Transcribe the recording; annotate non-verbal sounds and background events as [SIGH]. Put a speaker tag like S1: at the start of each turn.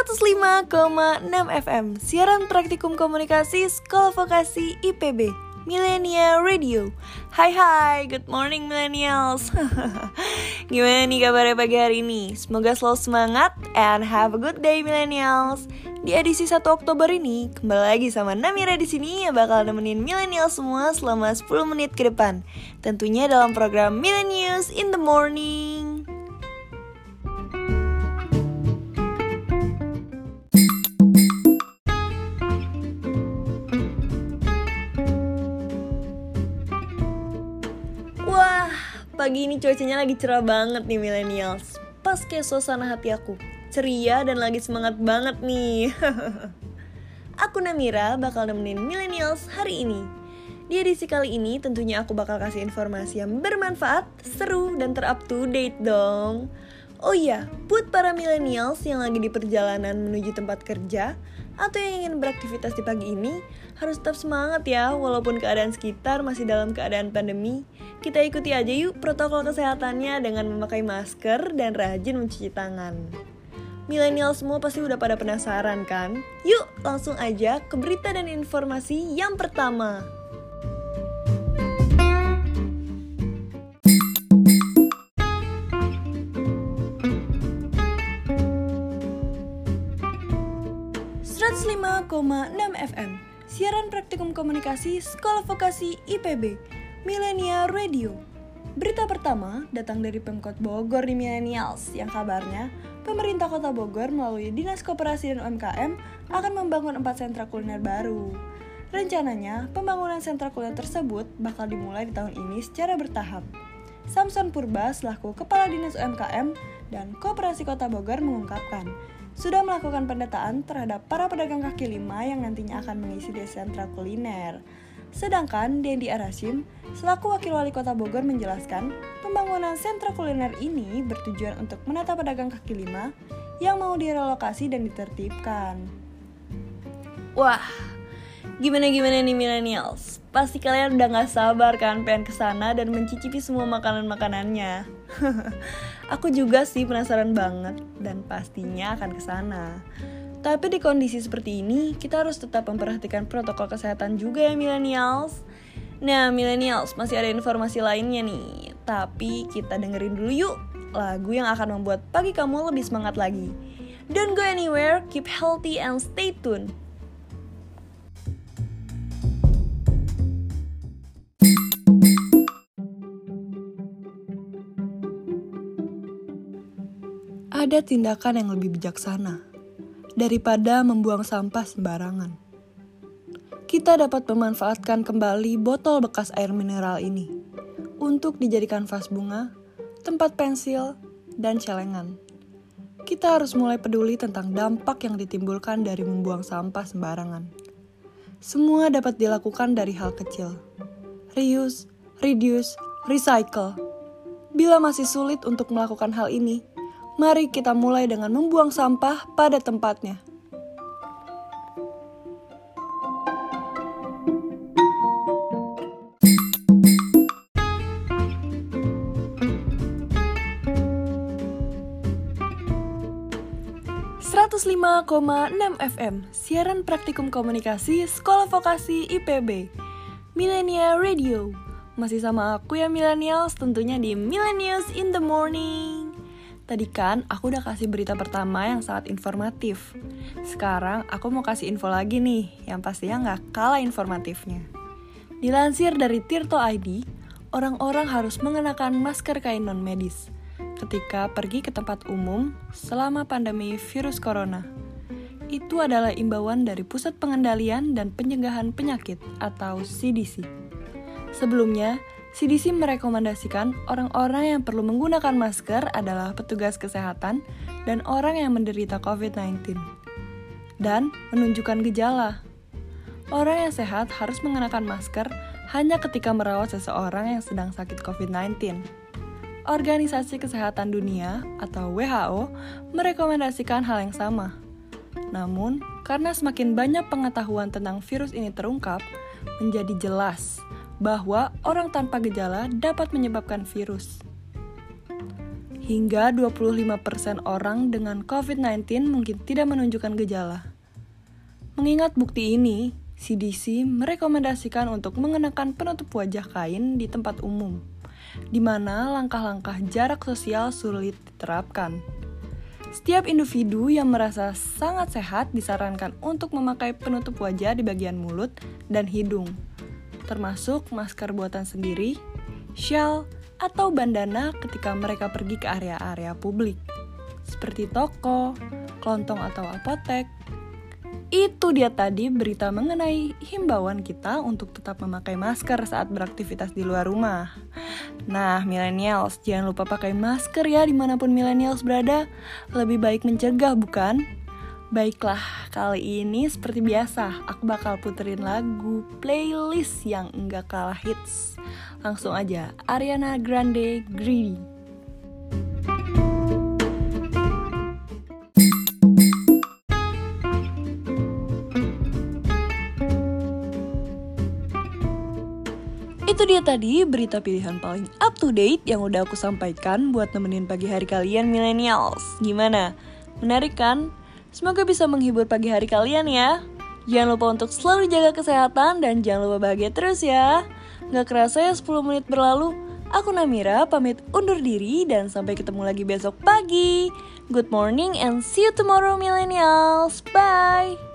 S1: 105,6 FM Siaran Praktikum Komunikasi Sekolah Vokasi IPB Millennial Radio. Hai hai, good morning millennials. [LAUGHS] Gimana nih kabarnya pagi hari ini? Semoga selalu semangat and have a good day millennials. Di edisi 1 Oktober ini, kembali lagi sama Namira di sini yang bakal nemenin millennial semua selama 10 menit ke depan. Tentunya dalam program Millennials in the Morning pagi ini cuacanya lagi cerah banget nih millennials. Pas kayak suasana hati aku Ceria dan lagi semangat banget nih. [LAUGHS] Aku Namira bakal nemenin millennials hari ini. Di edisi kali ini tentunya aku bakal kasih informasi yang bermanfaat, seru, dan terup to date dong Oh iya, buat para millennials yang lagi di perjalanan menuju tempat kerja atau yang ingin beraktivitas di pagi ini harus tetap semangat ya walaupun keadaan sekitar masih dalam keadaan pandemi. Kita ikuti aja yuk protokol kesehatannya dengan memakai masker dan rajin mencuci tangan. Milenial semua pasti udah pada penasaran kan? Yuk langsung aja ke berita dan informasi yang pertama. FM Siaran Praktikum Komunikasi Sekolah Vokasi IPB Millennial Radio. Berita pertama datang dari Pemkot Bogor di Millennials yang kabarnya pemerintah Kota Bogor melalui Dinas Koperasi dan UMKM akan membangun empat sentra kuliner baru. Rencananya, pembangunan sentra kuliner tersebut bakal dimulai di tahun ini secara bertahap. Samson Purba selaku Kepala Dinas UMKM dan Koperasi Kota Bogor mengungkapkan, sudah melakukan pendataan terhadap para pedagang kaki lima yang nantinya akan mengisi di sentra kuliner. Sedangkan Dendi Arasim, selaku Wakil Wali Kota Bogor menjelaskan, pembangunan sentra kuliner ini bertujuan untuk menata pedagang kaki lima yang mau direlokasi dan ditertibkan. Wah, gimana-gimana nih millennials? Pasti kalian udah gak sabar kan pengen ke sana dan mencicipi semua makanan-makanannya. [LAUGHS] Aku juga sih penasaran banget dan pastinya akan ke sana. Tapi di kondisi seperti ini, kita harus tetap memperhatikan protokol kesehatan juga ya millennials. Nah, millennials masih ada informasi lainnya nih. Tapi kita dengerin dulu yuk lagu yang akan membuat pagi kamu lebih semangat lagi. Don't go anywhere, keep healthy and stay tuned. Ada tindakan yang lebih bijaksana daripada membuang sampah sembarangan. Kita dapat memanfaatkan kembali botol bekas air mineral ini untuk dijadikan vas bunga, tempat pensil, dan celengan. Kita harus mulai peduli tentang dampak yang ditimbulkan dari membuang sampah sembarangan. Semua dapat dilakukan dari hal kecil. Reuse, reduce, recycle. Bila masih sulit untuk melakukan hal ini, Mari kita mulai dengan membuang sampah pada tempatnya. FM, siaran praktikum komunikasi Sekolah Vokasi IPB. Millennial Radio. Masih sama aku ya millennials, tentunya di Millennials in the Morning. Tadi kan aku udah kasih berita pertama yang sangat informatif. Sekarang aku mau kasih info lagi nih, yang pastinya nggak kalah informatifnya. Dilansir dari Tirto ID, orang-orang harus mengenakan masker kain non-medis ketika pergi ke tempat umum selama pandemi virus corona. Itu adalah imbauan dari Pusat Pengendalian dan Pencegahan Penyakit atau CDC. Sebelumnya, CDC merekomendasikan orang-orang yang perlu menggunakan masker adalah petugas kesehatan dan orang yang menderita COVID-19. Dan menunjukkan gejala. Orang yang sehat harus mengenakan masker hanya ketika merawat seseorang yang sedang sakit COVID-19. Organisasi Kesehatan Dunia atau WHO merekomendasikan hal yang sama. Namun, karena semakin banyak pengetahuan tentang virus ini terungkap, menjadi jelas bahwa orang tanpa gejala dapat menyebabkan virus. Hingga 25% orang dengan COVID-19 mungkin tidak menunjukkan gejala. Mengingat bukti ini, CDC merekomendasikan untuk mengenakan penutup wajah kain di tempat umum, di mana langkah-langkah jarak sosial sulit diterapkan. Setiap individu yang merasa sangat sehat disarankan untuk memakai penutup wajah di bagian mulut dan hidung, termasuk masker buatan sendiri, shawl, atau bandana ketika mereka pergi ke area-area publik, seperti toko, kelontong atau apotek, itu dia tadi berita mengenai himbauan kita untuk tetap memakai masker saat beraktivitas di luar rumah. Nah, millennials, jangan lupa pakai masker ya di mana pun millennials berada. Lebih baik mencegah, bukan? Baiklah, kali ini seperti biasa, aku bakal puterin lagu playlist yang enggak kalah hits. Langsung aja, Ariana Grande Greedy. Itu dia tadi berita pilihan paling up to date yang udah aku sampaikan buat nemenin pagi hari kalian millennials. Gimana? Menarik kan? Semoga bisa menghibur pagi hari kalian ya. Jangan lupa untuk selalu jaga kesehatan dan jangan lupa bahagia terus ya. Gak kerasa ya 10 menit berlalu. Aku Namira pamit undur diri dan sampai ketemu lagi besok pagi. Good morning and see you tomorrow millennials. Bye.